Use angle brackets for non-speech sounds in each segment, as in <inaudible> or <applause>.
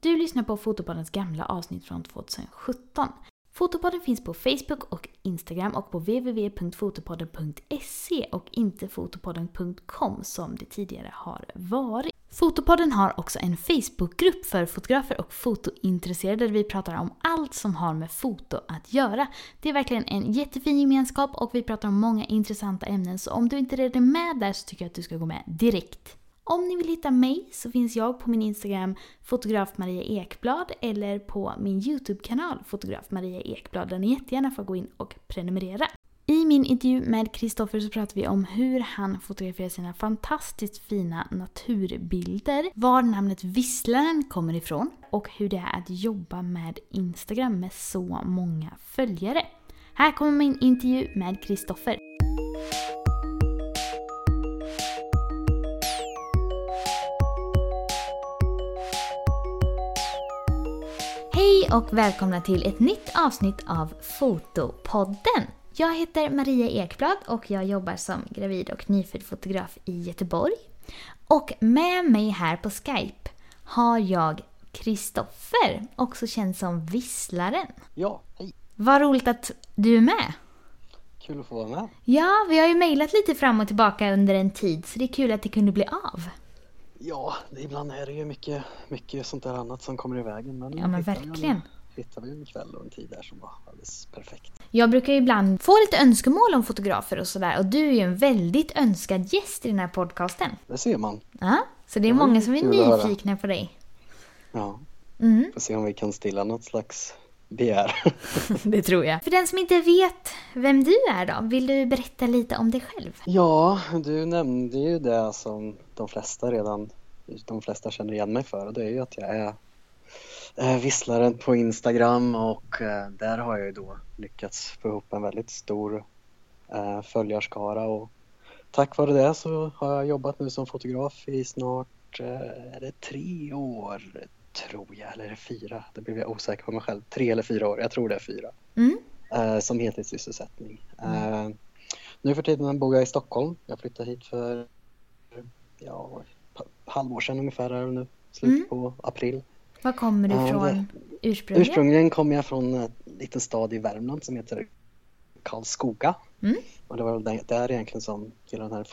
Du lyssnar på Fotopoddens gamla avsnitt från 2017. Fotopodden finns på Facebook och Instagram och på www.fotopodden.se och inte fotopodden.com som det tidigare har varit. Fotopodden har också en Facebookgrupp för fotografer och fotointresserade där vi pratar om allt som har med foto att göra. Det är verkligen en jättefin gemenskap och vi pratar om många intressanta ämnen så om du inte redan är med där så tycker jag att du ska gå med direkt. Om ni vill hitta mig så finns jag på min Instagram fotograf Maria Ekblad eller på min YouTube-kanal fotograf Maria Ekblad där ni jättegärna får gå in och prenumerera. I min intervju med Kristoffer så pratar vi om hur han fotograferar sina fantastiskt fina naturbilder, var namnet Visslaren kommer ifrån och hur det är att jobba med Instagram med så många följare. Här kommer min intervju med Kristoffer. Och välkomna till ett nytt avsnitt av Fotopodden. Jag heter Maria Ekblad och jag jobbar som gravid och nyfödd fotograf i Göteborg. Och med mig här på Skype har jag Kristoffer, också känd som Visslaren. Ja, hej. Vad roligt att du är med. Kul att få vara med. Ja, vi har ju mejlat lite fram och tillbaka under en tid så det är kul att det kunde bli av. Ja, det, ibland är det ju mycket, mycket sånt där annat som kommer i vägen. Men Ja men hittar vi verkligen. en- Hittade vi en kväll och en tid där som var alldeles perfekt. Jag brukar ju ibland få lite önskemål om fotografer och sådär och du är ju en väldigt önskad gäst i den här podcasten. Det ser man. Ja, så det är Det många som är nyfikna på dig. Ja, Mm, får se om vi kan stilla något slags begär. <laughs> det tror jag. För den som inte vet vem du är då, vill du berätta lite om dig själv? ja, du nämnde ju det som de flesta redan, de flesta känner igen mig för och det är ju att jag är visslaren på Instagram och eh, där har jag ju då lyckats få ihop en väldigt stor eh, följarskara och tack vare det så har jag jobbat nu som fotograf i snart, eh, är det tre år tror jag, eller är det fyra? Det blev jag osäker på mig själv. Tre eller fyra år, jag tror det är fyra. Mm, som heltidssysselsättning. Eh, nu för tiden bor jag i Stockholm. Jag flyttade hit för ja, halvår sedan ungefär är det nu. Slut Mm. på april. var kommer du ifrån ursprungligen? Ursprungligen kom jag från en liten stad i Värmland som heter Karlskoga. Mm. Och det var väl där- där egentligen som hela den här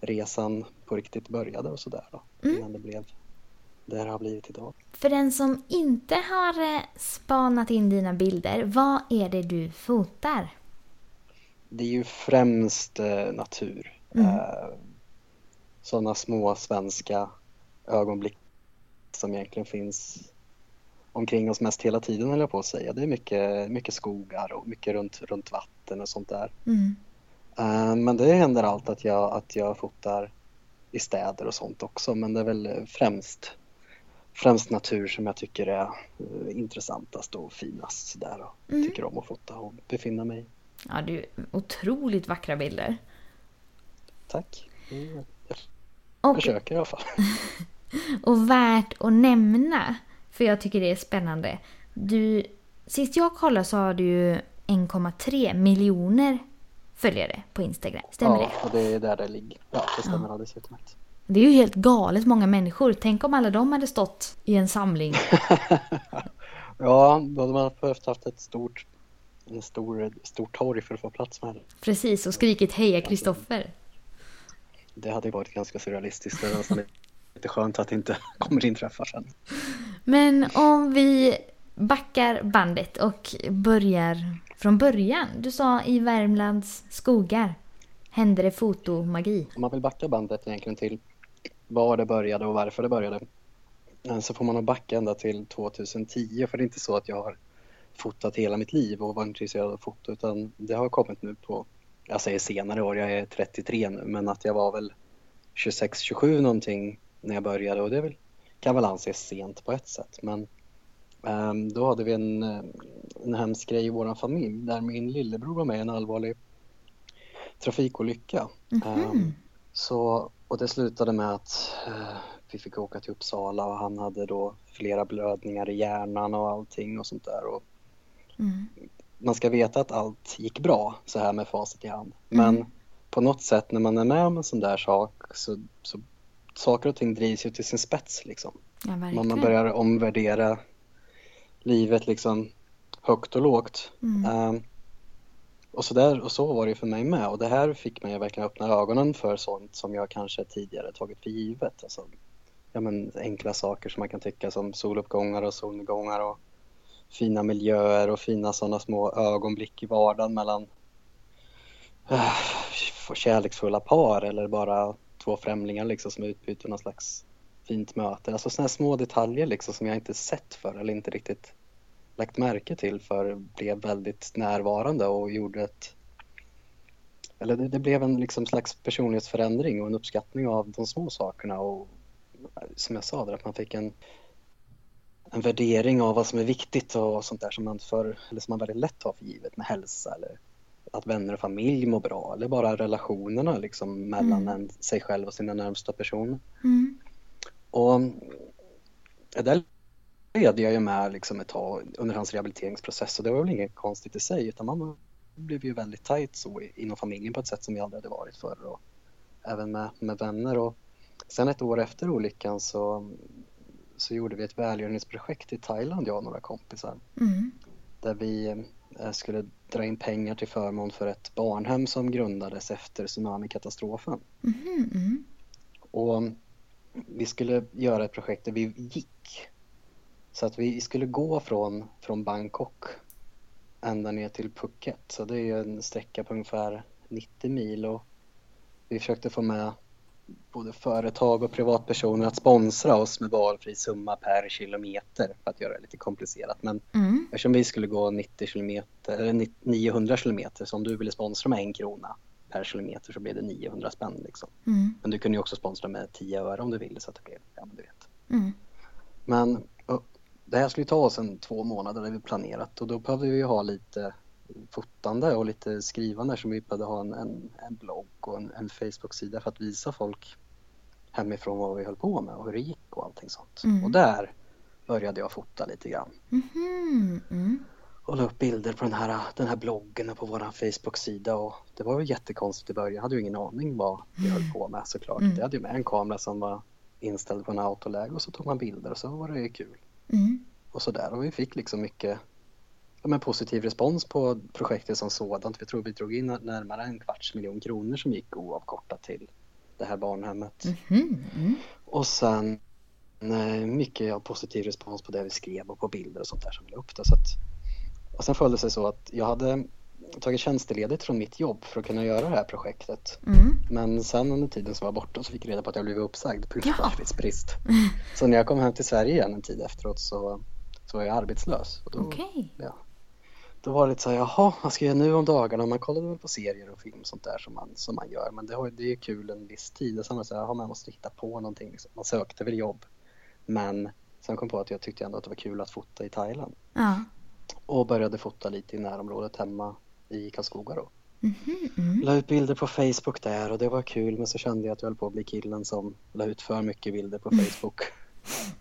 fotoresan på riktigt började och sådär då. Mm. Innan det blev det har blivit idag. För den som inte har eh, spanat in dina bilder, vad är det du fotar? Det är ju främst eh, natur. Mm. Sådana små svenska ögonblick som egentligen finns omkring oss mest hela tiden höll jag på att säga. Det är mycket, mycket skogar och mycket runt, runt vatten och sånt där. Mm. Eh, men det händer allt att jag, att jag fotar i städer och sånt också men det är väl främst, främst natur som jag tycker är eh, intressantast och finast sådär och Mm. tycker om att fota och befinna mig. Ja, du, otroligt vackra bilder. Tack. Mm, Och, försöker i alla fall. <laughs> och värt att nämna, för jag tycker det är spännande. Du, sist jag kollade så har du ju 1,3 miljoner följare på Instagram. Stämmer ja, det? och det är där det ligger. Ja, det stämmer alldeles utmärkt. Det är ju helt galet många människor. Tänk om alla de hade stått i en samling. <laughs> Ja, då hade man behövt haft ett stort, en stor, stort torg för att få plats med det. Precis, och skrikit heja Kristoffer. Det hade varit ganska surrealistiskt. Det är lite skönt att det inte <laughs> kommer inträffa sen. Men om vi backar bandet och börjar från början. Du sa i Värmlands skogar hände det fotomagi. Om man vill backa bandet egentligen till var det började och varför det började så får man nog backa ända till 2010 för det är inte så att jag har fotat hela mitt liv och var intresserad av foto utan det har kommit nu på, jag säger senare år, jag är 33 nu men att jag var väl 26-27 någonting när jag började och det väl, kan väl anses sent på ett sätt men ehm, då hade vi en, eh, en hemsk grej i vår familj där min lillebror var med i en allvarlig trafikolycka. Ehm, så, och det slutade med att eh, vi fick åka till Uppsala och han hade då flera blödningar i hjärnan och allting och sånt där. Och Mm. Man ska veta att allt gick bra så här med facit i hand. Men på något sätt när man är med om en sån där sak så, så saker och ting drivs ju till sin spets liksom. Ja, Man, börjar omvärdera livet liksom högt och lågt. Mm. Ehm, och, så där, och så var det för mig med och det här fick mig verkligen öppna ögonen för sånt som jag kanske tidigare tagit för givet. Alltså, ja, men enkla saker som man kan tycka som soluppgångar och solnedgångar och fina miljöer och fina sådana små ögonblick i vardagen mellan äh, kärleksfulla par eller bara två främlingar liksom som utbyter någon slags fint möte. Alltså sådana små detaljer liksom som jag inte sett för eller inte riktigt lagt märke till för blev väldigt närvarande och gjorde ett eller det, det blev en liksom slags personlighetsförändring och en uppskattning av de små sakerna och eh, som jag sa där att man fick en en värdering av vad som är viktigt och sånt där som man, för, eller som man väldigt lätt tar för givet med hälsa eller att vänner och familj mår bra eller bara relationerna liksom mellan Mm. en, sig själv och sina närmsta personer. Mm. Och där levde jag ju med liksom ett tag under hans rehabiliteringsprocess och det var väl inget konstigt i sig utan man blev ju väldigt tajt så inom familjen på ett sätt som vi aldrig hade varit förr och även med, med vänner och sen ett år efter olyckan så, så gjorde vi ett välgörenhetsprojekt i Thailand jag och några kompisar Mm. där vi eh, skulle dra in pengar till förmån för ett barnhem som grundades efter tsunamikatastrofen. Mhm, mm. Och vi skulle göra ett projekt där vi gick. Så att vi skulle gå från, från Bangkok ända ner till Phuket. Så det är en sträcka på ungefär 90 mil och vi försökte få med både företag och privatpersoner att sponsra oss med valfri summa per kilometer för att göra det lite komplicerat. Men Mm. eftersom vi skulle gå 90 kilometer, eller 90 900 kilometer, så om du ville sponsra med en krona per kilometer så blev det 900 spänn liksom. Mm. Men du kunde ju också sponsra med 10 öre om du ville så att det blev, ja men du vet. Mm. Men det här skulle ta oss en två månader, det vi planerat och då behövde vi ju ha lite fotande och lite skrivande som vi behövde ha en, en, en blogg och en, en Facebook-sida för att visa folk hemifrån vad vi höll på med och hur det gick och allting sånt. Mm. Och där började jag fota lite grann Mhm, mm. och la upp bilder på den här, den här bloggen och på vår Facebook-sida och det var ju jättekonstigt i början. Jag hade ju ingen aning vad vi höll på med såklart. Mm. Jag hade ju med en kamera som var inställd på en autoläge och så tog man bilder och så var det ju kul. Mm. Och sådär och vi fick liksom mycket ja, positiv respons på projektet som sådant. Vi tror vi drog in närmare en kvarts miljon kronor som gick oavkortat till det här barnhemmet. Mhm, mm. Och sen eh, mycket positiv respons på det vi skrev och på bilder och sånt där som vi la upp det. Så att, och sen föll det sig så att jag hade tagit tjänsteledigt från mitt jobb för att kunna göra det här projektet. Mm. Men sen under tiden som jag var borta så fick jag reda på att jag blivit uppsagd på grund av arbetsbrist. <laughs> Så när jag kom hem till Sverige igen en tid efteråt så, så var jag arbetslös. Och då, Okej. ja, då var det lite så här, jaha, vad ska jag göra nu om dagarna? Man kollade väl på serier och film och sånt där som man, som man gör. Men det, har, det är ju kul en viss tid. Och sen var det så här, jaha, man måste hitta på någonting. Liksom. Man sökte väl jobb. Men sen kom på att jag tyckte ändå att det var kul att fota i Thailand. Ja. Och började fota lite i närområdet hemma i Karlskoga då. Mhm, mm. La ut bilder på Facebook där och det var kul men så kände jag att jag höll på att bli killen som la ut för mycket bilder på Facebook.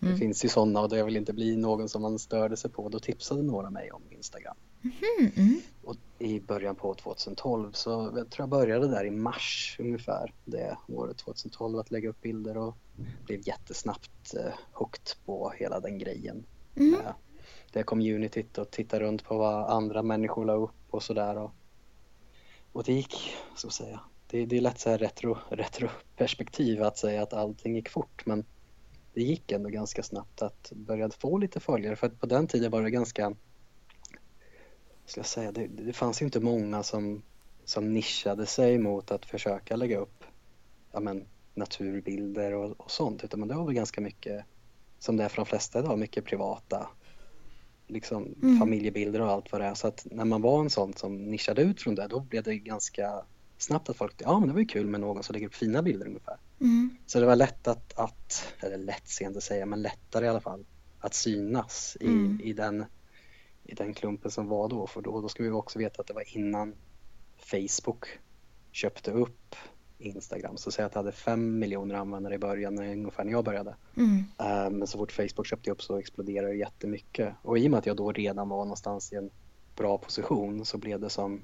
Mm. Det finns ju sådana och jag vill inte bli någon som man störde sig på. Då tipsade några mig om Instagram. Mhm, mm. Och i början på 2012 så jag tror jag började där i mars ungefär det året 2012 att lägga upp bilder och blev jättesnabbt eh, hooked på hela den grejen. Mm. Med det communityt och titta runt på vad andra människor la upp och sådär. Och, och det gick, så att säga. Det, det är lätt så här retro, retroperspektiv att säga att allting gick fort men det gick ändå ganska snabbt att börja få lite följare för att på den tiden var det ganska ska jag säga, det, det fanns ju inte många som, som nischade sig mot att försöka lägga upp ja, men, naturbilder och, och sånt utan men det var väl ganska mycket som det är för de flesta idag, mycket privata liksom Mm. familjebilder och allt vad det är så att när man var en sån som nischade ut från det då blev det ganska snabbt att folk, ja men det var ju kul med någon som lägger upp fina bilder ungefär. Mm. Så det var lätt att, att eller lätt sent att säga, men lättare i alla fall att synas i, Mm. i, den, i den klumpen som var då. För då, då ska vi också veta att det var innan Facebook köpte upp Instagram. Så säg att det hade fem miljoner användare i början, ungefär när jag började. Mm. Eh, Men så fort Facebook köpte upp så exploderade det jättemycket. Och i och med att jag då redan var någonstans i en bra position så blev det som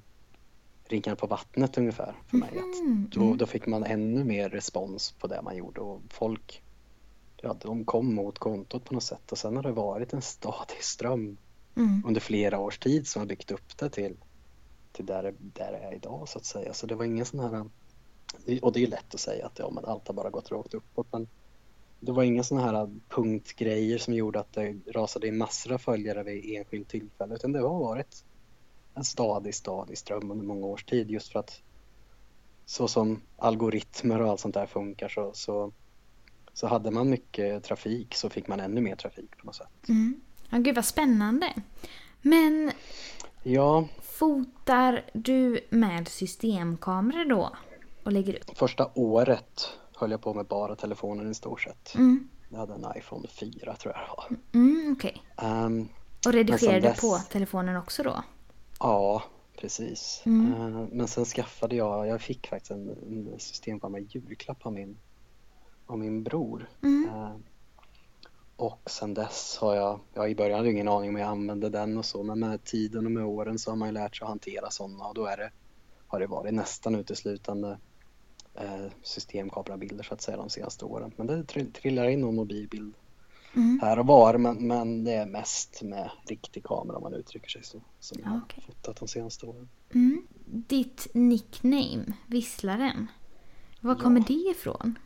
ringar på vattnet ungefär för mig. Att Mhm, då, mm. då fick man ännu mer respons på det man gjorde och folk ja, de kom mot kontot på något sätt och sen har det varit en stadig ström Mm. under flera års tid som har byggt upp det till, till där, där det är idag så att säga. Så det var ingen sån här, och det är lätt att säga att ja, men allt har bara gått rakt uppåt men det var inga såna här punktgrejer som gjorde att det rasade in massor av följare vid enskilt tillfälle utan det har varit en stadig, stadig ström under många års tid just för att så som algoritmer och allt sånt där funkar så, så, så hade man mycket trafik så fick man ännu mer trafik på något sätt. Mm. Ja, gud vad spännande. Men Ja, fotar du med systemkameror då? Och lägger upp? första året höll jag på med bara telefonen i stort sett. Mm. Jag hade en iPhone 4 tror jag. Mm, okej. Ehm, Och redigerade dess- på telefonen också då? ja, precis. Mm. Ehm, men sen skaffade jag, jag fick faktiskt en, en systemkamera julklapp av min, av min bror. Mm. Ehm, och sen dess har jag, ja i början hade jag ingen aning om jag använde den och så, men med tiden och med åren så har man ju lärt sig att hantera sådana och då är det, har det varit nästan uteslutande eh, systemkamerabilder så att säga de senaste åren. Men det trill- trillar in någon mobilbild Mm. här och var men, men det är mest med riktig kamera om man uttrycker sig så som jag Ja, har fotat de senaste åren. Mm. Ditt nickname, Visslaren. Var Ja. kommer det ifrån?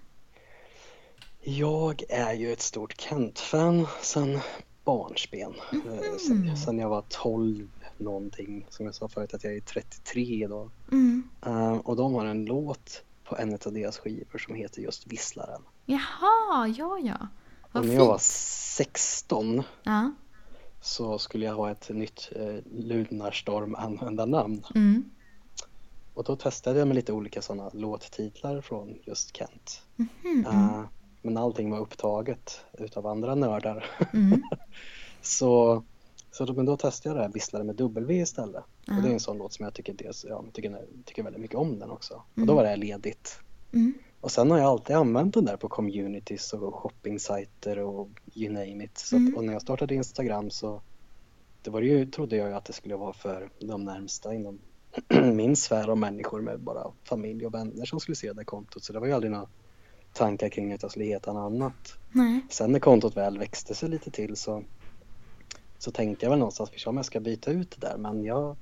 Jag är ju ett stort Kent-fan sedan barnsben. Eh, Sen, sen jag var 12 någonting. Som jag sa förut att jag är 33 idag. Mm. Eh, och de har en låt på en av deras skivor som heter just Visslaren. Jaha, ja ja. Vad och när jag var 16 Ja. så skulle jag ha ett nytt eh, Lunarstorm användarnamn. Mm. Och då testade jag med lite olika sådana låttitlar från just Kent. Mhm, Eh, men allting var upptaget utav andra nördar. Mm. <laughs> så så då, men då testade jag det här Visslare med W istället. Ja. Och det är en sån låt som jag tycker, dels, ja, tycker, tycker väldigt mycket om den också. Och Mm. då var det här ledigt. Mm. Och sen har jag alltid använt den där på communities och shoppingsajter och you name it. Så att, Mm. och när jag startade Instagram så det var det ju, trodde jag ju att det skulle vara för de närmsta inom <clears throat> min sfär av människor med bara familj och vänner som skulle se det kontot. Så det var ju aldrig några tankar kring att jag skulle heta något annat. Nej. Sen när kontot väl växte sig lite till så, så tänkte jag väl någonstans för om jag ska byta ut det där men jag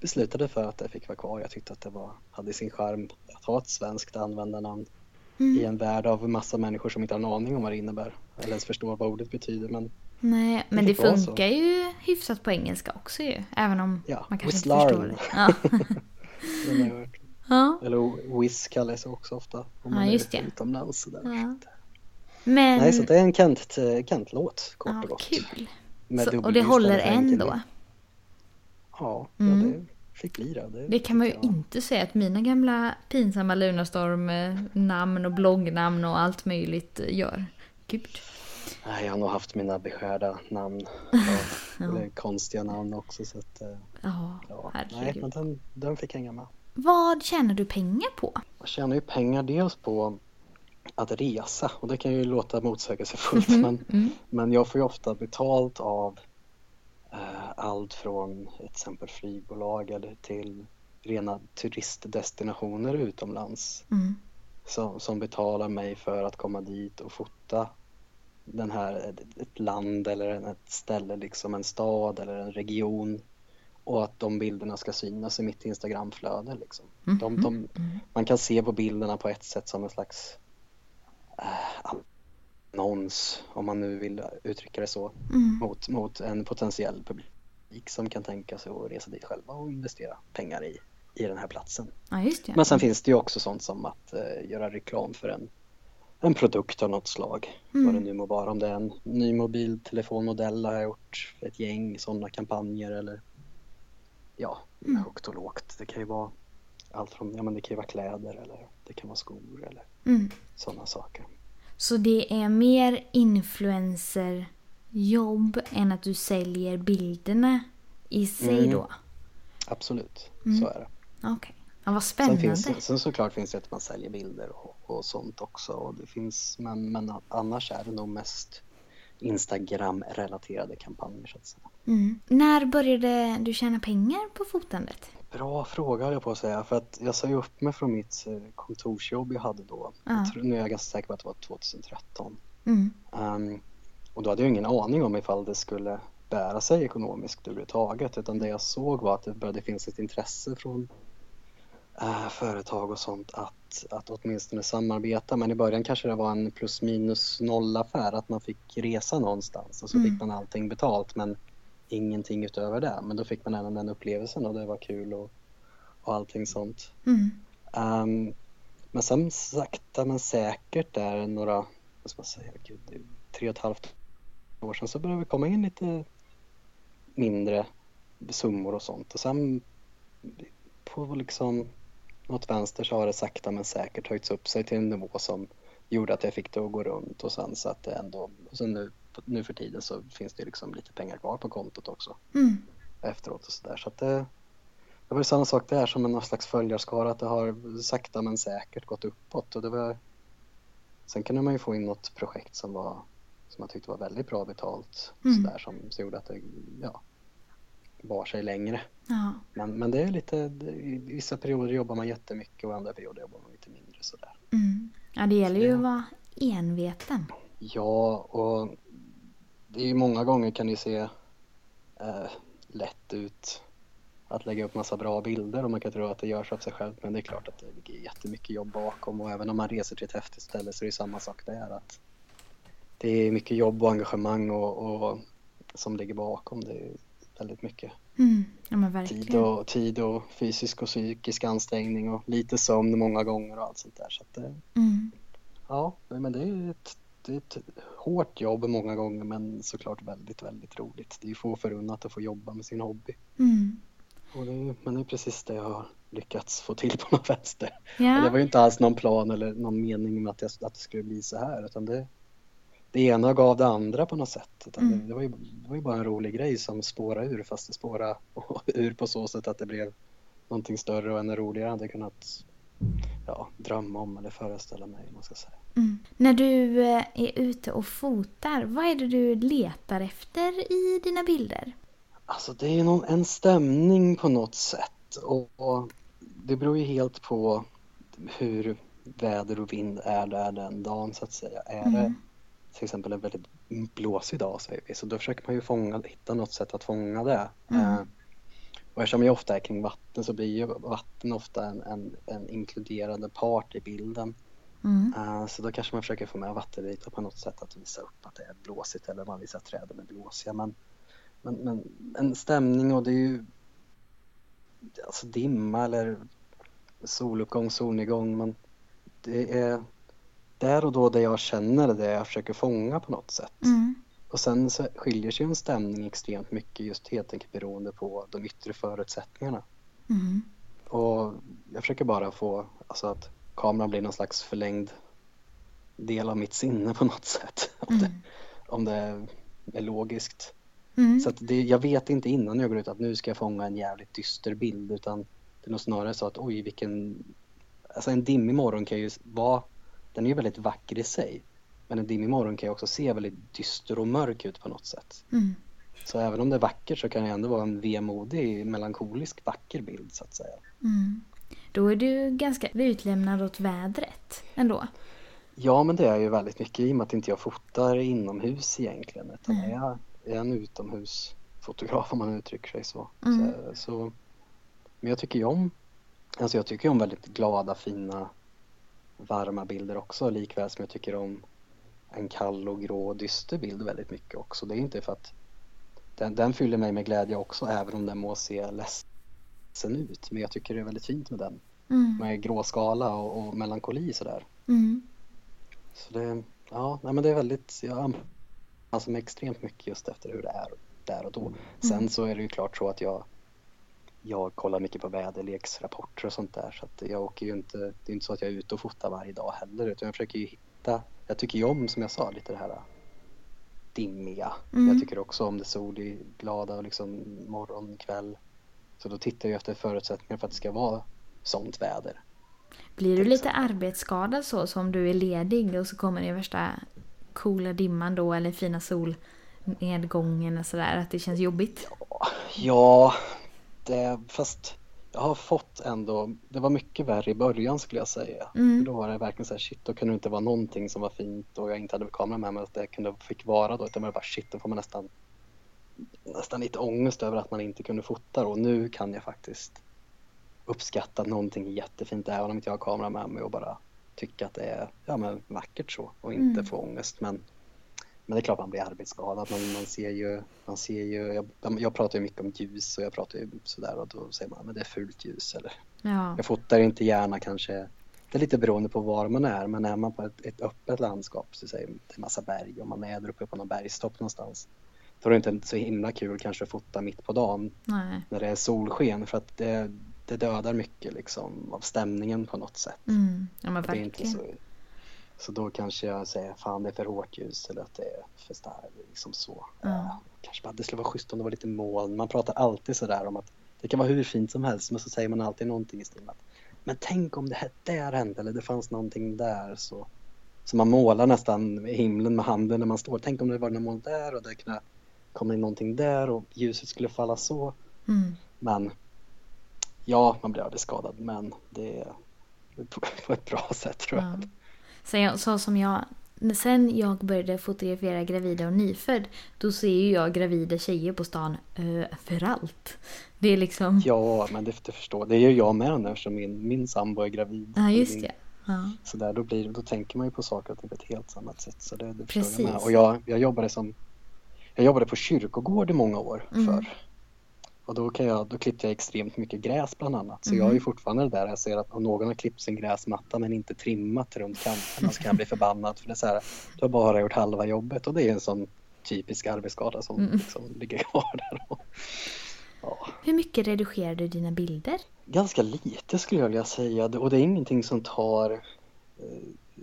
beslutade för att det fick vara kvar. Jag tyckte att det var, hade sin charm att ha ett svenskt användarnamn i Mm. en värld av massa människor som inte har en aning om vad det innebär eller ens förstår vad ordet betyder. Men Nej, men det vara så. funkar ju hyfsat på engelska också ju. Även om Ja, man kanske inte förstår det. Ja. <laughs> ja. Eller Whiz kallas också ofta om Ja, man just är det. utomlands. Där. Ja. Men... Nej, så det är en Kent, Kent-låt kort ja, och gott. kul. Så, och det håller än då? Ja, Mm. ja, det fick bli det. Det, Det kan man ju jag. inte säga att mina gamla pinsamma Lunarstorm-namn och bloggnamn och allt möjligt gör. Gud. Nej, jag har nog haft mina beskärda namn. <laughs> Ja. Eller konstiga namn också. Så att, eh, Ja, ja. Nej, herregud. men den, den fick hänga med. Vad tjänar du pengar på? Jag tjänar ju pengar dels på att resa och det kan ju låta motsägelsefullt Mhm, men, mm. men jag får ju ofta betalt av eh, allt från till exempel flygbolag eller till rena turistdestinationer utomlands Mm. som, som betalar mig för att komma dit och fota den här, ett, ett land eller ett ställe, liksom en stad eller en region och att de bilderna ska synas i mitt Instagramflöde. Liksom. De, de, Mm. man kan se på bilderna på ett sätt som en slags eh, annons, om man nu vill uttrycka det så, Mm. mot, mot en potentiell publik som kan tänka sig att resa dit själva och investera pengar i, i den här platsen. Ja, det. Men sen finns det ju också sånt som att eh, göra reklam för en, en produkt av något slag. Mm. Vad det nu må vara. Om det är en ny mobiltelefonmodell har jag gjort ett gäng sådana kampanjer eller ja, Mm. högt och lågt. Det kan ju vara allt från, ja men det kan ju vara kläder eller det kan vara skor eller Mm. sådana saker. Så det är mer influencerjobb än att du säljer bilderna i sig Mm. då? Absolut, Mm. så är det. Okej. Ja, vad Sen, spännande. finns, sen såklart finns det att man säljer bilder och, och sånt också. Och det finns, men, men annars är det nog mest Instagram-relaterade kampanjer så att säga. Mm. När började du tjäna pengar på fotandet? Bra fråga höll jag på att säga för att jag sa ju upp mig från mitt eh, kontorsjobb jag hade då. Ja. Jag tror, nu är jag ganska säker på att det var 2013. Mm. Um, och då hade jag ingen aning om ifall det skulle bära sig ekonomiskt överhuvudtaget utan det jag såg var att det började finnas ett intresse från äh, företag och sånt att, att åtminstone samarbeta men i början kanske det var en plus minus noll affär att man fick resa någonstans och så Mm. fick man allting betalt men ingenting utöver det men då fick man även den upplevelsen och det var kul och, och allting sånt. Mm. Ehm, men sen sakta men säkert där några, vad ska man säga, gud, tre och ett halvt år sedan så började vi komma in lite mindre summor och sånt och sen på liksom något vänster så har det sakta men säkert höjts upp sig till en nivå som gjorde att jag fick det att gå runt och sen så att det ändå, och sen nu, nu för tiden så finns det liksom lite pengar kvar på kontot också Mm. efteråt och sådär. Så att det, det var ju samma sak där som en någon slags följarskara att det har sakta men säkert gått uppåt och det var Sen kunde man ju få in något projekt som var som jag tyckte var väldigt bra betalt Mm. sådär som, som gjorde att det ja, bar sig längre. Ja. Men, men det är lite, det, i vissa perioder jobbar man jättemycket och andra perioder jobbar man lite mindre sådär. Mm. ja, det gäller ju Ja. att vara enveten. Ja, och det är många gånger kan det se eh, lätt ut att lägga upp massa bra bilder och man kan tro att det görs av sig självt men det är klart att det ligger jättemycket jobb bakom och även om man reser till ett häftigt ställe så är det samma sak där att det är mycket jobb och engagemang och, och som ligger bakom det är väldigt mycket Mm. Ja, tid och, tid och fysisk och psykisk ansträngning och lite sömn många gånger och allt sånt där så att det, Mm. Ja, men det är ett, det är ett hårt jobb många gånger men såklart väldigt, väldigt roligt. Det är få förunnat att få jobba med sin hobby. Mm. Och det men det är precis det jag har lyckats få till på något vänster. Och det var ju inte alls någon plan eller någon mening med att, jag, att det skulle bli så här utan det, det ena gav det andra på något sätt. Utan Mm. det, det, var ju, det var ju bara en rolig grej som spårade ur fast det spårade <laughs> ur på så sätt att det blev någonting större och ännu roligare än hade kunnat ja, drömma om eller föreställa mig. Man ska säga. Mm. När du eh, är ute och fotar, vad är det du letar efter i dina bilder? Alltså det är någon, en stämning på något sätt och, och det beror ju helt på hur väder och vind är där den dagen så att säga. Är det Mm. till exempel en väldigt blåsig dag säger vi, så då försöker man ju fånga, hitta något sätt att fånga det. Mm. Eh, och eftersom jag ofta är kring vatten så blir ju vatten ofta en, en, en inkluderande part i bilden. Mm. Eh, så då kanske man försöker få med vattenritar på något sätt att visa upp att det är blåsigt eller man visar att träden är blåsiga. Men, men, men en stämning och det är ju alltså dimma eller soluppgång, solnedgång. Men det är där och då det jag känner det jag försöker fånga på något sätt. Mm. Och sen så skiljer sig en stämning extremt mycket just helt enkelt beroende på de yttre förutsättningarna. Mm. Och jag försöker bara få, alltså att kameran blir någon slags förlängd del av mitt sinne på något sätt. <laughs> Om, det, Mm. om det är logiskt. Mm. Så det, jag vet inte innan jag går ut att nu ska jag fånga en jävligt dyster bild utan det är nog snarare så att oj vilken, alltså en dimmig morgon kan ju vara, den är ju väldigt vacker i sig. Men en dimmig morgon kan ju också se väldigt dyster och mörk ut på något sätt. Mm. Så även om det är vackert så kan det ändå vara en vemodig, melankolisk vacker bild så att säga. Mm. Då är du ganska utlämnad åt vädret ändå. Ja, men det är ju väldigt mycket i och med att inte jag fotar inomhus egentligen. Utan Mm. jag är en utomhusfotograf om man uttrycker sig så. Mm. så, så. Men jag tycker ju om, alltså jag tycker om väldigt glada, fina, varma bilder också. Likväl som jag tycker om en kall och grå och dyster bild väldigt mycket också. Det är inte för att den, den fyller mig med glädje också även om den må se ledsen ut. Men jag tycker det är väldigt fint med den. Mm. Med gråskala och, och melankoli sådär. Mm. Så det, ja, nej men det är väldigt, jag anpassar mig extremt mycket just efter hur det är där och då. Sen Mm. så är det ju klart så att jag, jag kollar mycket på väderleksrapporter och sånt där så att jag åker ju inte, det är inte så att jag är ute och fotar varje dag heller utan jag försöker ju hitta, jag tycker ju om som jag sa lite det här dimmiga. Mm. Jag tycker också om det solglada och liksom morgon, kväll. Så då tittar jag efter förutsättningar för att det ska vara sånt väder. Blir du lite arbetsskadad så som du är ledig och så kommer det värsta coola dimman då eller fina solnedgången och sådär att det känns jobbigt? Ja, det, fast jag har fått ändå, det var mycket värre i början skulle jag säga. Mm. Då var det verkligen så här, shit, då kunde det inte vara någonting som var fint och jag inte hade kameran med mig att det kunde, fick vara då, utan det var bara shit, då får man nästan nästan lite ångest över att man inte kunde fota och nu kan jag faktiskt uppskatta att någonting jättefint även om inte jag har kameran med mig och bara tycka att det är ja, men vackert så och inte Mm. få ångest. Men, men det är klart man blir arbetsskadad. Man, man ser ju, man ser ju jag, jag pratar ju mycket om ljus och jag pratar ju sådär och då säger man att det är fult ljus eller Ja. jag fotar inte gärna kanske det är lite beroende på var man är men är man på ett, ett öppet landskap så säger det är massa berg och man är där uppe på någon bergstopp någonstans då är det inte så himla kul kanske att fota mitt på dagen Nej. när det är solsken för att det, det dödar mycket liksom av stämningen på något sätt. Mm. Ja men Det är inte verkligen. så, så då kanske jag säger fan det är för hårt ljus eller att det är för starkt. Liksom så. Eh, Kanske bara det skulle vara schysst om det var lite moln. Man pratar alltid sådär om att det kan vara hur fint som helst men så säger man alltid någonting i stil med att men tänk om det här där hände eller det fanns någonting där så. Så man målar nästan himlen med handen när man står. Tänk om det var någon moln där och det kunde komma in någonting där och ljuset skulle falla så. Mm. Men ja, man blir arbetsskadad men det är <laughs> på, ett bra sätt tror jag. Ja. Jag, så som jag, sen jag började fotografera gravida och nyfödd, då ser ju jag gravida tjejer på stan överallt. Det är liksom... Ja, men det, det förstår Det gör jag med nu eftersom min, min sambo är gravid. Ja, just Min- det. Ja. Så där, då, blir, då tänker man ju på saker och ting på ett helt annat sätt. Så det, det förstår jag med. Precis. Och jag, jag jobbade som jag jobbade på kyrkogård i många år Mm. förr. Och då, kan jag, då klippte jag extremt mycket gräs bland annat. Så Mm. jag är ju fortfarande där jag ser att om någon har klippt sin gräsmatta men inte trimmat runt kanterna så kan jag bli förbannad. För det är så här, du har bara gjort halva jobbet och det är en sån typisk arbetsskada som Mm. liksom ligger kvar där. Och, ja. Hur mycket redigerar du dina bilder? Ganska lite skulle jag vilja säga och det är ingenting som tar eh,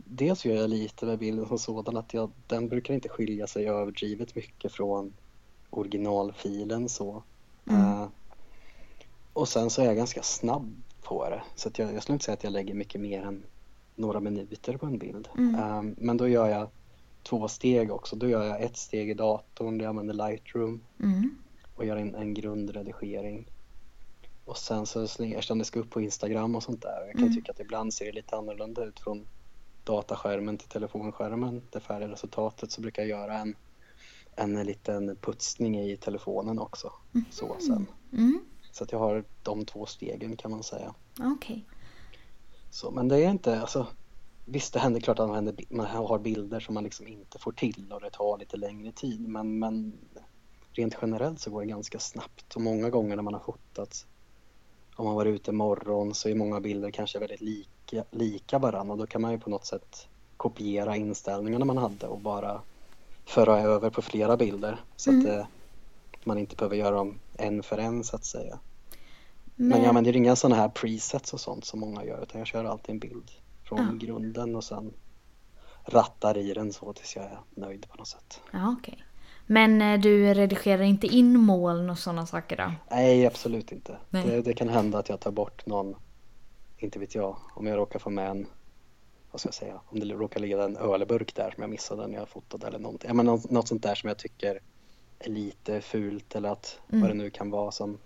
Dels gör jag lite med bilden som sådan att jag, den brukar inte skilja sig överdrivet mycket från originalfilen så. Mm. Eh, och sen så är jag ganska snabb på det så jag, jag skulle inte säga att jag lägger mycket mer än några minuter på en bild. Mm. Eh, men då gör jag två steg också. Då gör jag ett steg i datorn där jag använder Lightroom Mm. och gör en, en grundredigering. Och sen så slänger det ska upp på Instagram och sånt där. Jag kan Mm. tycka att ibland ser det lite annorlunda ut från dataskärmen till telefonskärmen. Det färdiga resultatet så brukar jag göra en, en liten putsning i telefonen också. Så, sen. Mm. så att jag har de två stegen kan man säga. Okej. Så, men det är inte, alltså Visst det händer klart att man, händer, man har bilder som man liksom inte får till och det tar lite längre tid men, men rent generellt så går det ganska snabbt och många gånger när man har fotat om man var ute morgon så är många bilder kanske väldigt lika, lika varandra och då kan man ju på något sätt kopiera inställningarna man hade och bara föra över på flera bilder så Mm. att eh, man inte behöver göra dem en för en så att säga. Men, Men jag använder inga sådana här presets och sånt som många gör utan jag kör alltid en bild från Ja. grunden och sen rattar i den så tills jag är nöjd på något sätt. Ja, okej. Men eh, du redigerar inte in moln och sådana saker då? Nej, absolut inte. Nej. Det, det kan hända att jag tar bort någon, inte vet jag, om jag råkar få med en, vad ska jag säga, om det råkar ligga en ölburk där som jag missade när jag fotade eller någonting. Ja, men något, något sånt där som jag tycker är lite fult eller att Mm. vad det nu kan vara som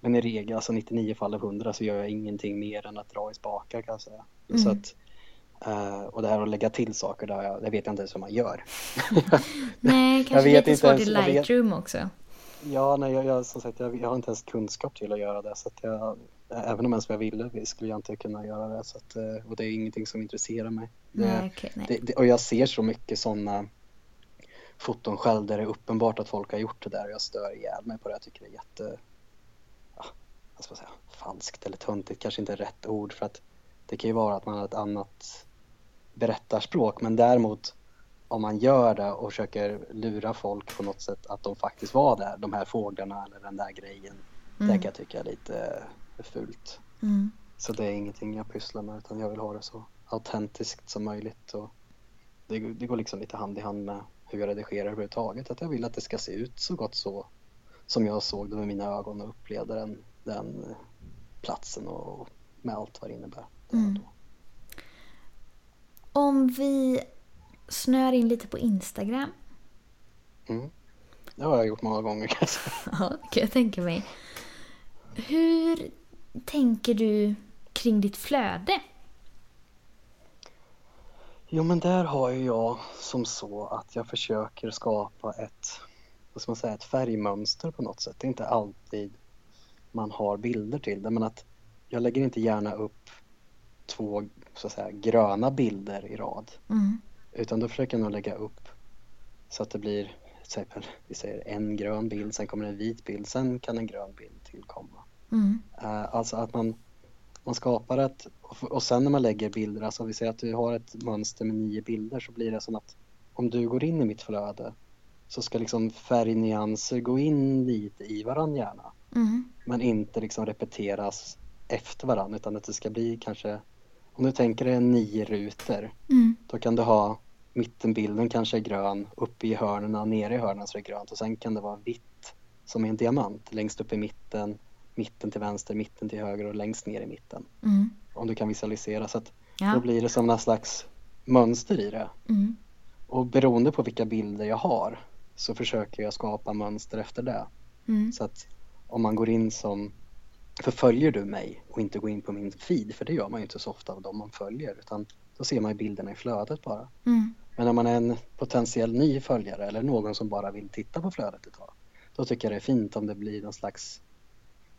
men i regel, alltså 99 fall av 100 så gör jag ingenting mer än att dra i spakar kan jag säga. Mm. Så att, eh, och det här att lägga till saker, där jag, det vet jag inte ens hur man gör. <laughs> Nej, kanske lite inte svårt ens- i jag vet- Lightroom också. Ja, nej, jag, jag, som sagt, jag, jag har inte ens kunskap till att göra det. Så att jag, även om ens jag ville skulle jag inte kunna göra det. Så att, eh, och det är ingenting som intresserar mig. Nej, Det, okej, nej. det, det, och jag ser så mycket sådana foton själv där det är uppenbart att folk har gjort det där och jag stör ihjäl mig på det. Jag tycker det är jätte, ja, vad ska man säga, falskt eller töntigt kanske inte är rätt ord för att det kan ju vara att man har ett annat berättarspråk men däremot om man gör det och försöker lura folk på något sätt att de faktiskt var där, de här fåglarna eller den där grejen. Det Mm. kan jag tycka är lite fult. Mm. Så det är ingenting jag pysslar med utan jag vill ha det så autentiskt som möjligt. Och det, det går liksom lite hand i hand med hur jag redigerar överhuvudtaget. Att jag vill att det ska se ut så gott så som jag såg det med mina ögon och upplevde den, den platsen och med allt vad det innebär. Mm. Om vi snör in lite på Instagram. Mm. Det har jag gjort många gånger kan jag säga. <laughs> Ja, det kan jag tänka mig. Hur tänker du kring ditt flöde? Jo men där har ju jag som så att jag försöker skapa ett, vad ska man säga, ett färgmönster på något sätt. Det är inte alltid man har bilder till det men att jag lägger inte gärna upp två så att säga gröna bilder i rad. Mm. Utan då försöker jag nog lägga upp så att det blir till exempel, vi säger en grön bild, sen kommer en vit bild, sen kan en grön bild tillkomma. Mm. Eh, alltså att man, man skapar ett, och- sen när man lägger bilder, alltså vi säger att du har ett mönster med nio bilder så blir det som att om du går in i mitt flöde så ska liksom färgnyanser gå in lite i varandra gärna. Mm. Men inte liksom repeteras efter varandra utan att det ska bli kanske, om du tänker dig nio rutor Mm. då kan du ha mittenbilden kanske är grön, uppe i hörnen, nere i hörnen så är det grönt och sen kan det vara vitt som är en diamant längst upp i mitten, mitten till vänster, mitten till höger och längst ner i mitten. Mm. Om du kan visualisera så att då Ja. blir det som någon slags mönster i det. Mm. Och beroende på vilka bilder jag har så försöker jag skapa mönster efter det. Mm. Så att om man går in som förföljer du mig och inte går in på min feed, för det gör man ju inte så ofta av dem man följer, utan då ser man ju bilderna i flödet bara. Mm. Men om man är en potentiell ny följare eller någon som bara vill titta på flödet ett tag, då tycker jag det är fint om det blir någon slags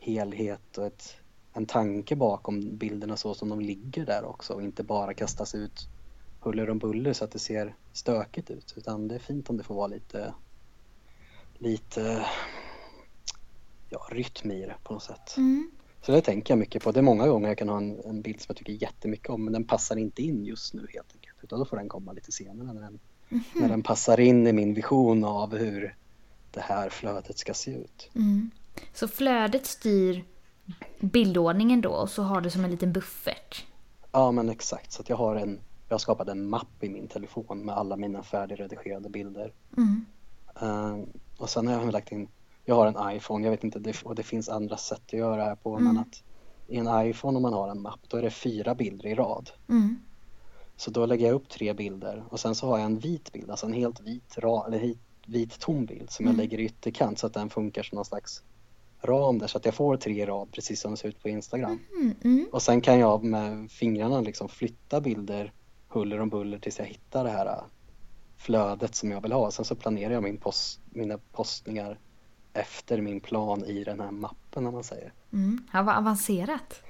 helhet och ett, en tanke bakom bilderna så som de ligger där också och inte bara kastas ut huller om buller så att det ser stökigt ut utan det är fint om det får vara lite lite ja, rytm i det på något sätt. Mm. Så det tänker jag mycket på. Det är många gånger jag kan ha en, en bild som jag tycker jättemycket om men den passar inte in just nu helt enkelt. Utan då får den komma lite senare när den, när den passar in i min vision av hur det här flödet ska se ut. Mm. Så flödet styr bildordningen då och så har du som en liten buffert. Ja men exakt, så jag har en jag skapat en mapp i min telefon med alla mina färdigredigerade bilder. Mm. Eh, och sen har jag lagt in, jag har en iPhone, jag vet inte, det, och det finns andra sätt att göra det här på, men Mm. att i en iPhone om man har en mapp, då är det fyra bilder i rad. Mm. Så då lägger jag upp tre bilder och sen så har jag en vit bild, alltså en helt vit, ra, eller hit, vit tom bild som jag Mm. lägger i ytterkant så att den funkar som någon slags ram där så att jag får tre rad precis som det ser ut på Instagram. Mm. Mm. Och sen kan jag med fingrarna liksom flytta bilder huller om buller tills jag hittar det här äh, flödet som jag vill ha. Sen så planerar jag min post, mina postningar efter min plan i den här mappen om man säger. Mm. Ja, vad avancerat.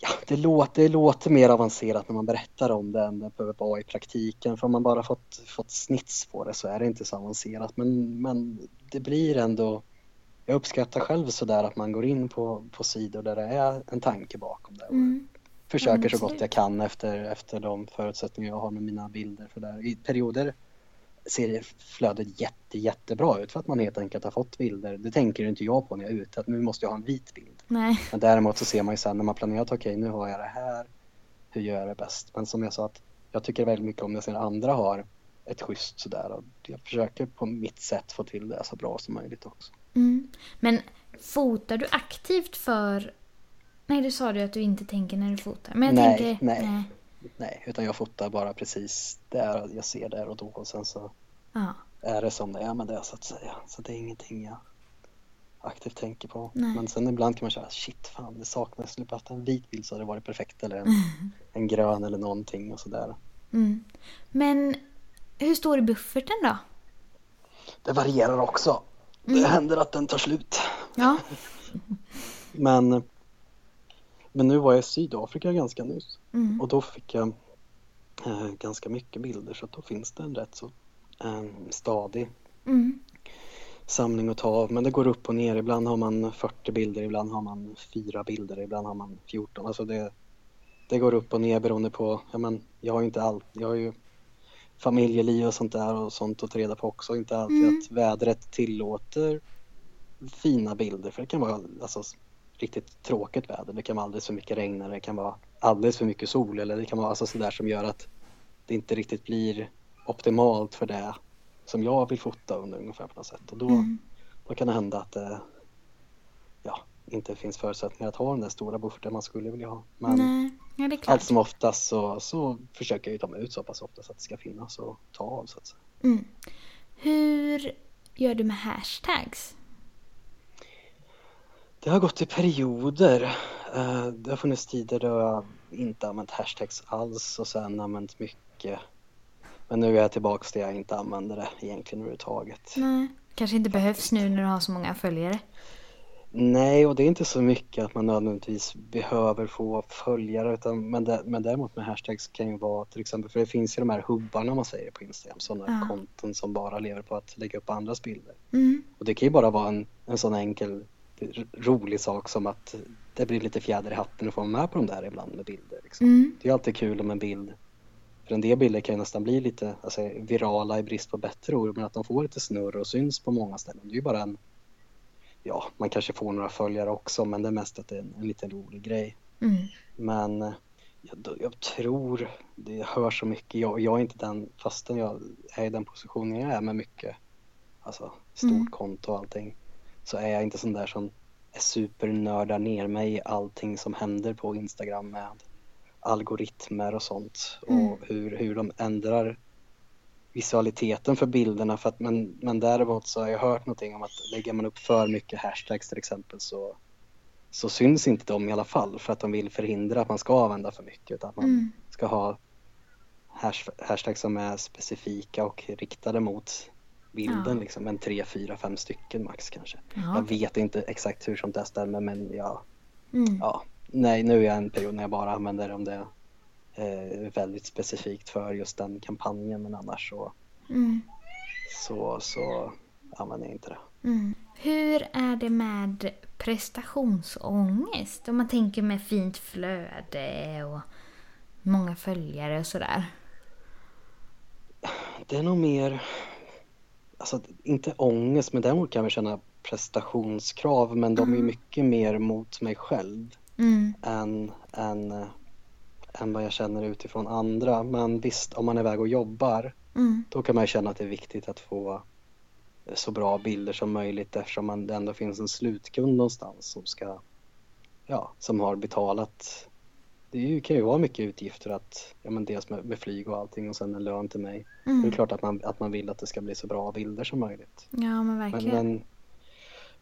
Ja, det låter, det låter mer avancerat när man berättar om det än det behöver vara i praktiken. För om man bara fått, fått snits på det så är det inte så avancerat. Men, men det blir ändå... Jag uppskattar själv sådär att man går in på, på sidor där det är en tanke bakom det. Mm. försöker så gott jag kan efter, efter de förutsättningar jag har med mina bilder. För där. I perioder ser det flödet jätte, jättebra ut för att man helt enkelt har fått bilder. Det tänker inte jag på när jag är ute, att nu måste jag ha en vit bild. Nej. Men däremot så ser man ju sen när man planerat, okej nu har jag det här, hur gör jag det bäst? Men som jag sa att jag tycker väldigt mycket om när jag ser andra har ett schysst sådär och jag försöker på mitt sätt få till det så bra som möjligt också. Mm. Men fotar du aktivt för... Nej, du sa du att du inte tänker när du fotar. Men jag Nej, tänker... nej. Nej, utan jag fotar bara precis där jag ser där och då och sen så Ja. är det som det är med det så att säga. Så det är ingenting jag aktivt tänker på. Nej. Men sen ibland kan man säga shit fan det saknas, skulle haft en vit bild så hade det varit perfekt eller en, <laughs> en grön eller någonting och sådär. Mm. Men hur står i bufferten då? Det varierar också. Mm. Det händer att den tar slut. Ja. <laughs> Men, men nu var jag i Sydafrika ganska nyss Mm. och då fick jag eh, ganska mycket bilder så då finns det en rätt så eh, stadig Mm. samling att ta av. Men det går upp och ner. Ibland har man 40 bilder, ibland har man fyra bilder, ibland har man 14. Alltså det, det går upp och ner beroende på, ja men jag har ju inte allt, jag har ju familjeliv och sånt där och sånt att ta reda på också. Inte alltid Mm. att vädret tillåter fina bilder för det kan vara alltså, riktigt tråkigt väder. Det kan vara alldeles för mycket regn eller det kan vara alldeles för mycket sol eller det kan vara alltså sådär som gör att det inte riktigt blir optimalt för det som jag vill fota under ungefär på något sätt. Och då, Mm. då kan det hända att det ja, inte finns förutsättningar att ha den där stora bufferten man skulle vilja ha. Men Nej, ja det är klart. allt som oftast så, så försöker jag ju ta mig ut så pass ofta så att det ska finnas och ta av så att säga. Mm. Hur gör du med hashtags? Det har gått i perioder. Uh, det har funnits tider då jag inte använt hashtags alls och sen använt mycket. Men nu är jag tillbaka till jag inte använder det egentligen överhuvudtaget. Nej, kanske inte behövs nu när du har så många följare. Nej, och det är inte så mycket att man nödvändigtvis behöver få följare utan, men, det, men däremot med hashtags kan ju vara till exempel, för det finns ju de här hubbarna man säger på Instagram, sådana ja. konton som bara lever på att lägga upp andras bilder. Mm. Och det kan ju bara vara en, en sån enkel rolig sak som att det blir lite fjäder i hatten att få med på de där ibland med bilder. Liksom. Mm. Det är alltid kul om en bild, för en del bilder kan ju nästan bli lite alltså, virala i brist på bättre ord, men att de får lite snurr och syns på många ställen. Det är ju bara en ja, man kanske får några följare också men det är mest att det är en, en liten rolig grej. Mm. Men jag, jag, tror, det hör så mycket, jag, jag är inte den, fastän jag är i den positionen jag är med mycket, alltså stort mm. konto och allting, så är jag inte sån där som är supernördar ner mig i allting som händer på Instagram med algoritmer och sånt mm. och hur, hur de ändrar visualiteten för bilderna för att men, men däremot så har jag hört någonting om att lägger man upp för mycket hashtags till exempel så, så syns inte de i alla fall för att de vill förhindra att man ska använda för mycket utan att man mm. ska ha hash, hashtags som är specifika och riktade mot bilden ja. liksom, en tre, fyra, fem stycken max kanske. Ja. Jag vet inte exakt hur sånt där stämmer men ja, mm. ja, nej nu är jag en period när jag bara använder om det eh, väldigt specifikt för just den kampanjen men annars så, mm. så, så använder jag inte det. Mm. Hur är det med prestationsångest? Om man tänker med fint flöde och många följare och sådär. Det är nog mer, alltså inte ångest men däremot kan jag känna prestationskrav men de är mm. mycket mer mot mig själv mm. än, än än vad jag känner utifrån andra. Men visst, om man är iväg och jobbar mm. då kan man känna att det är viktigt att få så bra bilder som möjligt eftersom man, det ändå finns en slutkund någonstans som ska, ja, som har betalat. Det kan ju vara mycket utgifter att, ja men dels med, med flyg och allting och sen en lön till mig. Mm. Det är klart att man, att man vill att det ska bli så bra bilder som möjligt. Ja men verkligen. Men, men,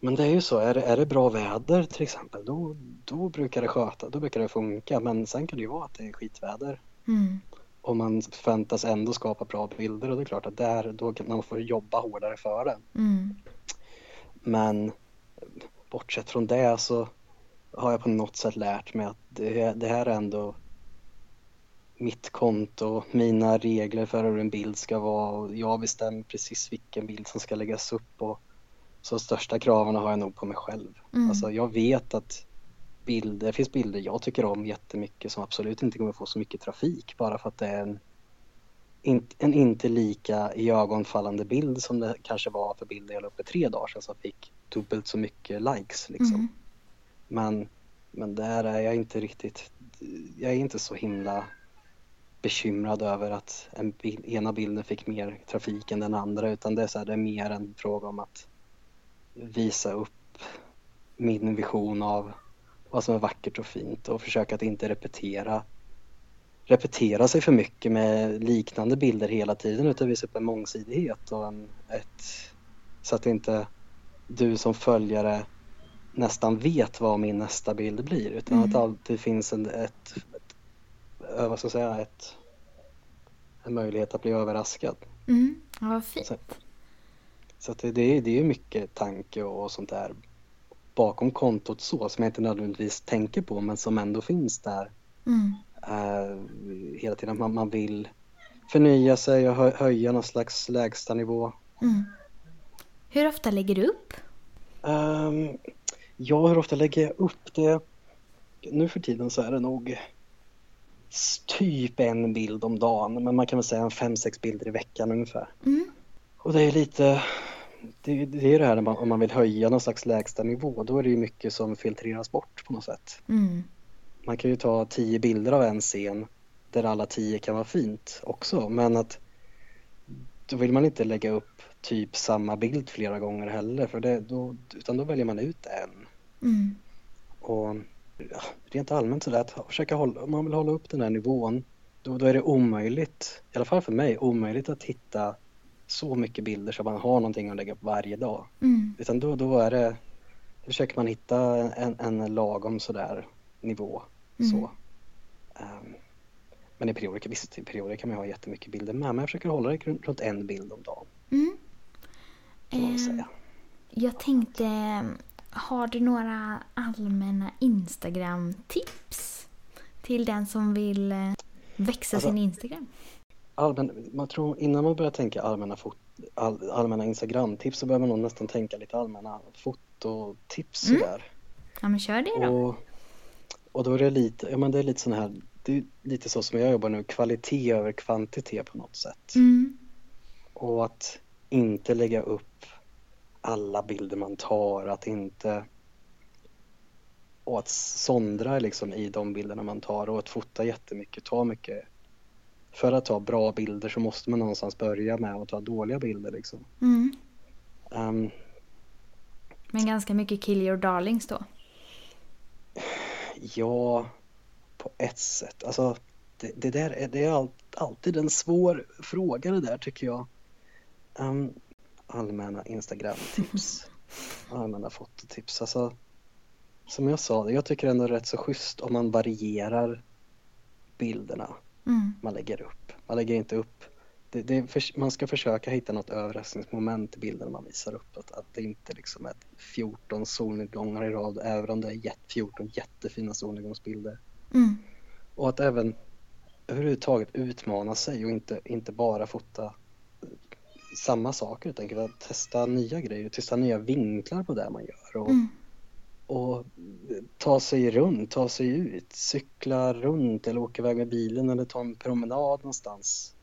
men det är ju så, är är det bra väder till exempel då, då brukar det sköta, då brukar det funka men sen kan det ju vara att det är skitväder. Mm. Och man förväntas ändå skapa bra bilder och det är klart att där, då kan man få jobba hårdare för det. Mm. Men bortsett från det så har jag på något sätt lärt mig att det, det här är ändå mitt konto, mina regler för hur en bild ska vara och jag bestämmer precis vilken bild som ska läggas upp och så största kraven har jag nog på mig själv. Mm. Alltså jag vet att bilder, det finns bilder jag tycker om jättemycket som absolut inte kommer få så mycket trafik bara för att det är en, en inte lika iögonfallande bild som det kanske var för bilder jag la upp för tre dagar sedan som fick dubbelt så mycket likes liksom. Mm. Men, men där är jag inte riktigt, jag är inte så himla bekymrad över att en ena bilden fick mer trafik än den andra utan det är, så här, det är mer en fråga om att visa upp min vision av vad som är vackert och fint och försöka att inte repetera repetera sig för mycket med liknande bilder hela tiden utan visa upp en mångsidighet och en, ett, så att inte du som följare nästan vet vad min nästa bild blir utan mm. att det alltid finns en, ett, ett, vad ska jag säga, ett, en möjlighet att bli överraskad. Mm. Ja, vad fint. Så, så det, det, är, det är mycket tanke och sånt där bakom kontot så som jag inte nödvändigtvis tänker på men som ändå finns där. Mm. Uh, hela tiden man, man vill förnya sig och hö, höja någon slags lägstanivå. Mm. Hur ofta lägger du upp? Um, ja, hur ofta lägger jag upp det? Nu för tiden så är det nog typ en bild om dagen men man kan väl säga fem, sex bilder i veckan ungefär. Mm. Och det är lite det, det är det här man, om man vill höja någon slags lägsta nivå då är det ju mycket som filtreras bort på något sätt. Mm. Man kan ju ta tio bilder av en scen där alla tio kan vara fint också men att då vill man inte lägga upp typ samma bild flera gånger heller för det, då, utan då väljer man ut en. Mm. Och ja, rent allmänt sådär att försöka hålla, om man vill hålla upp den här nivån då, då är det omöjligt, i alla fall för mig, omöjligt att hitta så mycket bilder så man har någonting att lägga upp varje dag. Mm. Utan då, då är det, då försöker man hitta en, en lagom sådär nivå. Mm. Så. Ehm, men i perioder, visst, i perioder kan man ha jättemycket bilder med, men jag försöker hålla det runt, en bild om dagen. Mm. Eh, säga. Jag tänkte, har du några allmänna Instagram-tips till den som vill eh, växa Alltså- sin Instagram? Allmän, man tror, innan man börjar tänka allmänna, fot, all, allmänna Instagram-tips så börjar man nog nästan tänka lite allmänna fototips Mm. sådär. Ja, men kör det då. Och, och då är det lite, ja men det är lite sån här, det är lite så som jag jobbar nu, kvalitet över kvantitet på något sätt. Mm. Och att inte lägga upp alla bilder man tar, att inte och att sondra liksom i de bilderna man tar och att fota jättemycket, ta mycket. För att ta bra bilder så måste man någonstans börja med att ta dåliga bilder liksom. Mm. Ehm, Men ganska mycket kill your darlings då. Ja, på ett sätt. Alltså, det, det där är, det är all, alltid en svår fråga det där tycker jag. Um, allmänna Instagram-tips, <laughs> allmänna fototips. Alltså, som jag sa, jag tycker ändå rätt så schysst om man varierar bilderna Mm. man lägger upp. Man lägger inte upp det, det för, man ska försöka hitta något överraskningsmoment i bilden man visar upp. Att, att det inte liksom är 14 solnedgångar i rad, även om det är jät- 14 jättefina solnedgångsbilder. Mm. Och att även överhuvudtaget utmana sig och inte, inte bara fota eh, samma saker enkelt. Att testa nya grejer, testa nya vinklar på det man gör. Och, Mm. Och ta sig runt, ta sig ut, cykla runt eller åka iväg med bilen eller ta en promenad någonstans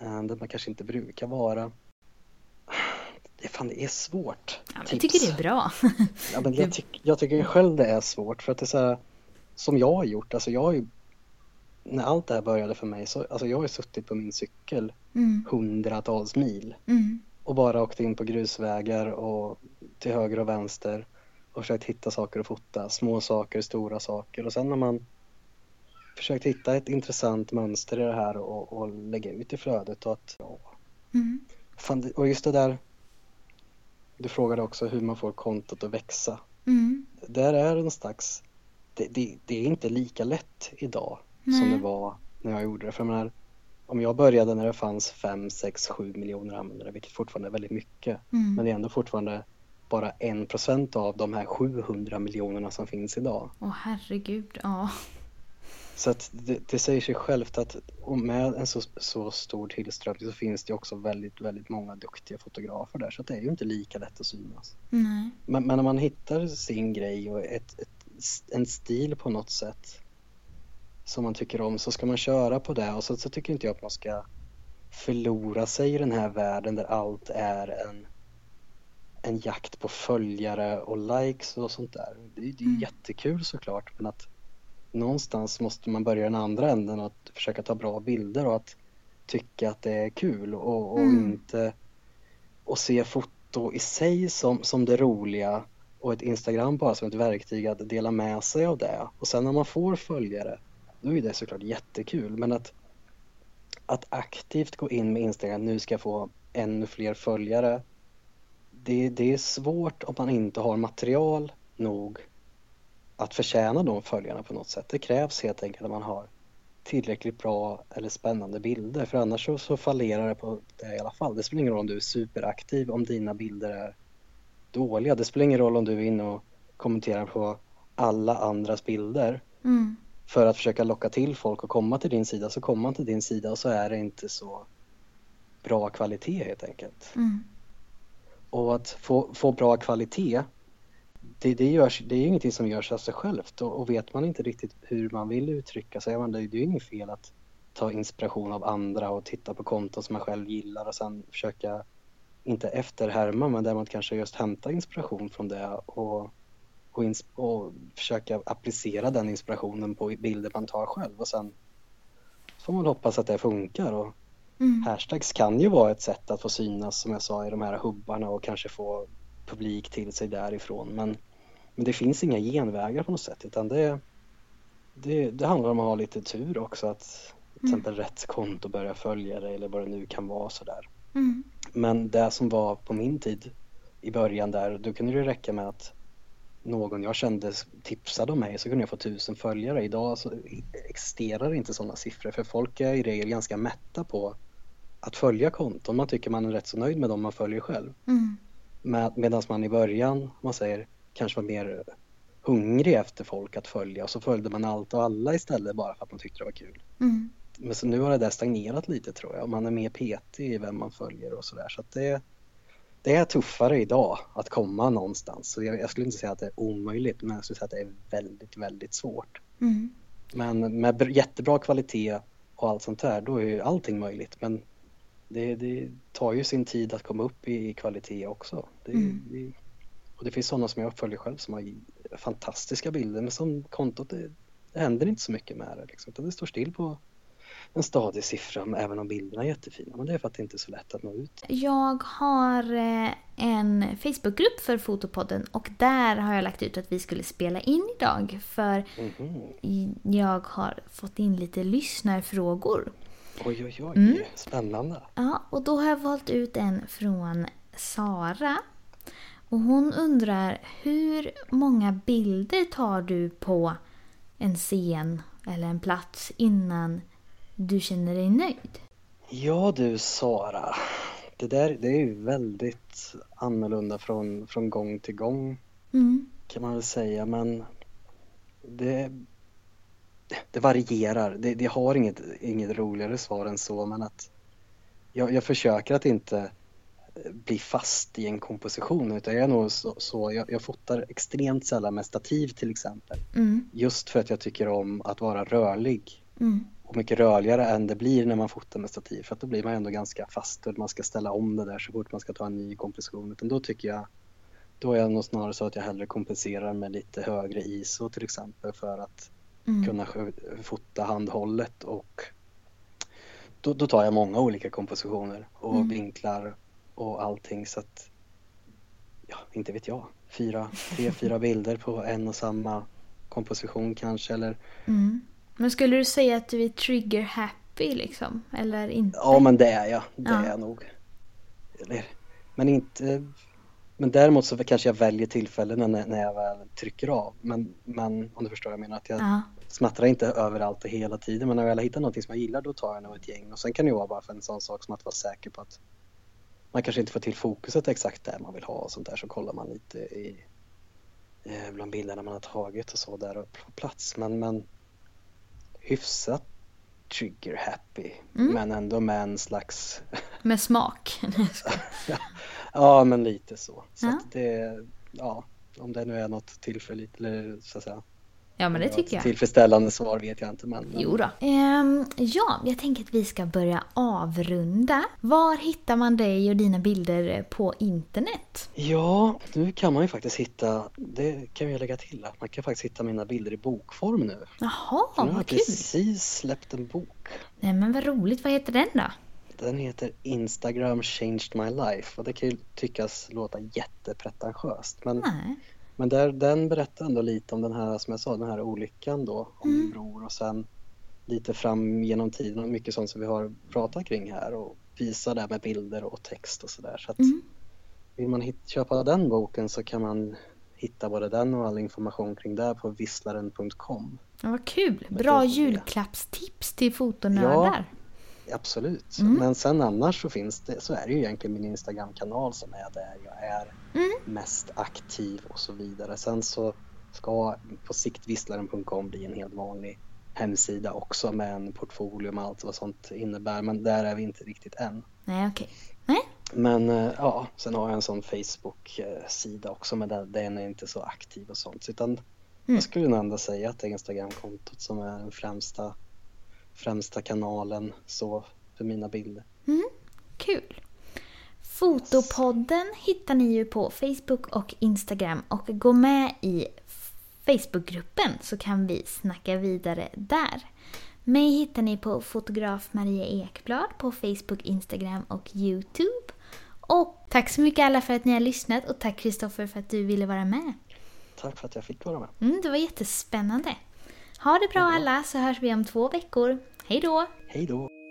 eh, där man kanske inte brukar vara. Det, fan, det är svårt. Ja, jag tycker det är bra. <laughs> Ja, men jag, tyck, jag tycker själv det är svårt för att det är så här, som jag har gjort, alltså jag har ju när allt det här började för mig så, alltså jag har suttit på min cykel Mm. hundratals mil Mm. och bara åkt in på grusvägar och till höger och vänster och försökt hitta saker att fota, små saker, stora saker och sen när man försökt hitta ett intressant mönster i det här och, och lägga ut i flödet och att, ja, Mm. fan, och just det där du frågade också hur man får kontot att växa. Mm. Där är en slags, det, det, det är inte lika lätt idag som Nej. det var när jag gjorde det. För jag menar, om jag började när det fanns 5, 6, 7 miljoner användare, vilket fortfarande är väldigt mycket, Mm. men det är ändå fortfarande bara en procent av de här 700 miljonerna som finns idag. Åh herregud, ja. Så att det, det säger sig självt att med en så, så stor tillströmning så finns det också väldigt, väldigt många duktiga fotografer där, så att det är ju inte lika lätt att synas. Nej. Men, men när man hittar sin grej och ett, ett, en stil på något sätt som man tycker om så ska man köra på det och så, så tycker inte jag att man ska förlora sig i den här världen där allt är en, en jakt på följare och likes och sånt där. Det, det är Mm. jättekul såklart men att någonstans måste man börja den andra änden och att försöka ta bra bilder och att tycka att det är kul och, och Mm. inte och se foto i sig som, som det roliga och ett Instagram bara som ett verktyg att dela med sig av det. Och sen när man får följare, då är det såklart jättekul. Men att, att aktivt gå in med Instagram, nu ska jag få ännu fler följare. Det, det är svårt om man inte har material nog att förtjäna de följarna på något sätt. Det krävs helt enkelt att man har tillräckligt bra eller spännande bilder för annars så, så fallerar det på det i alla fall. Det spelar ingen roll om du är superaktiv om dina bilder är dåliga. Det spelar ingen roll om du är inne och kommenterar på alla andras bilder Mm. för att försöka locka till folk och komma till din sida så kommer man till din sida och så är det inte så bra kvalitet helt enkelt. Mm. Och att få, få bra kvalitet det, det, görs, det är ju ingenting som görs av sig självt. Och, och vet man inte riktigt hur man vill uttrycka sig, det, det är ju inget fel att ta inspiration av andra och titta på konton som man själv gillar och sen försöka, inte efterhärma, men däremot kanske just hämta inspiration från det och, och, ins- och försöka applicera den inspirationen på bilder man tar själv. Och sen får man hoppas att det funkar och Mm. hashtags kan ju vara ett sätt att få synas som jag sa i de här hubbarna och kanske få publik till sig därifrån men, men det finns inga genvägar på något sätt utan det, det, det handlar om att ha lite tur också att till Mm. exempel rätt konto börjar följa dig eller vad det nu kan vara sådär. Mm. Men det som var på min tid i början där, då kunde det räcka med att någon jag kände tipsade om mig så kunde jag få tusen följare. Idag så existerar inte sådana siffror för folk är i regel ganska mätta på att följa konton. Man tycker man är rätt så nöjd med dem man följer själv. Mm. Med, Medan man i början, man säger, kanske var mer hungrig efter folk att följa och så följde man allt och alla istället bara för att man tyckte det var kul. Mm. Men så nu har det där stagnerat lite tror jag och man är mer petig i vem man följer och sådär. Så att det, det är tuffare idag att komma någonstans. Så jag, jag, skulle inte säga att det är omöjligt men jag skulle säga att det är väldigt, väldigt svårt. Mm. Men med jättebra kvalitet och allt sånt där, då är ju allting möjligt. Men det, det tar ju sin tid att komma upp i kvalitet också. Det, Mm. det, och det finns sådana som jag följer själv som har fantastiska bilder men som kontot, det, det händer inte så mycket med det. Liksom. Utan det står still på en stadig siffra även om bilderna är jättefina. Men det är för att det inte är så lätt att nå ut. Jag har eh, en Facebookgrupp för Fotopodden och där har jag lagt ut att vi skulle spela in idag för Mhm. jag har fått in lite lyssnarfrågor. Oj, oj, oj. Mm. Spännande. Ja, och då har jag valt ut en från Sara. Och hon undrar hur många bilder tar du på en scen eller en plats innan du känner dig nöjd? Ja du Sara, det där det är ju väldigt annorlunda från, från gång till gång Mm. kan man väl säga men det, det varierar. Det, det har inget, inget roligare svar än så men att jag, jag försöker att inte bli fast i en komposition utan jag är nog så, så jag, jag fotar extremt sällan med stativ till exempel. Mm. Just för att jag tycker om att vara rörlig Mm. Och mycket rörligare än det blir när man fotar med stativ för att då blir man ändå ganska fast och man ska ställa om det där så fort man ska ta en ny komposition. Utan då tycker jag, då är jag nog snarare så att jag hellre kompenserar med lite högre ISO till exempel för att Mm. kunna fota handhållet och då, då tar jag många olika kompositioner och Mm. vinklar och allting så att ja, inte vet jag, fyra, tre, fyra bilder på en och samma komposition kanske eller Mm. Men skulle du säga att du är trigger happy liksom? Eller inte? Ja men det är jag, det Ja. är jag nog. Eller, men inte men däremot så kanske jag väljer tillfällen när, när jag väl trycker av. Men, men om du förstår vad jag menar, att jag Ja. smattrar inte överallt och hela tiden. Men när jag väl har hittat någonting som jag gillar då tar jag nog ett gäng. Och sen kan det ju vara bara för en sån sak som att vara säker på att man kanske inte får till fokuset exakt där man vill ha och sånt där så kollar man lite i eh, bland bilderna man har tagit och så där och på plats. Men, men hyfsat trigger happy Mm. men ändå med en slags <laughs> Med smak. <laughs> Ja men lite så. Så Ja. det, ja om det nu är något tillfälligt eller så att säga. Ja men det tycker jag. Tillfredsställande svar vet jag inte men. Jo då. Ehm, ja, jag tänker att vi ska börja avrunda. Var hittar man dig och dina bilder på internet? Ja, nu kan man ju faktiskt hitta, det kan jag lägga till, att man kan faktiskt hitta mina bilder i bokform nu. Jaha, nu har jag vad kul. precis släppt en bok. Nej men vad roligt, vad heter den då? Den heter Instagram changed my life och det kan ju tyckas låta jättepretentiöst men, Nej. Men där, den berättar ändå lite om den här, som jag sa, den här olyckan då om Mm. bror och sen lite fram genom tiden och mycket sånt som vi har pratat kring här och visa det med bilder och text och sådär. Så att Mm. vill man hit, köpa den boken så kan man hitta både den och all information kring det på visslaren.com. Ja, vad kul. Bra julklappstips till fotonördar. Absolut. Mm. Men sen annars så finns det, så är det ju egentligen min Instagram-kanal som är där jag är Mm. mest aktiv och så vidare. Sen så ska på sikt visslaren.com bli en helt vanlig hemsida också med en portfolio med allt vad sånt innebär. Men där är vi inte riktigt än. Nej, okej. Nej. Men eh, ja, sen har jag en sån Facebook-sida också men den, är inte så aktiv och sånt. Utan Mm. jag skulle nog ändå säga att det är Instagram-kontot som är den främsta, främsta kanalen så för mina bilder. Kul. Fotopodden hittar ni ju på Facebook och Instagram och gå med i Facebookgruppen så kan vi snacka vidare där. Mig hittar ni på fotograf Maria Ekblad på Facebook, Instagram och Youtube. Och tack så mycket alla för att ni har lyssnat och tack Kristoffer för att du ville vara med. Tack för att jag fick vara med. Mm, det var jättespännande. Ha det bra alla så hörs vi om två veckor. Hej då! Hej då!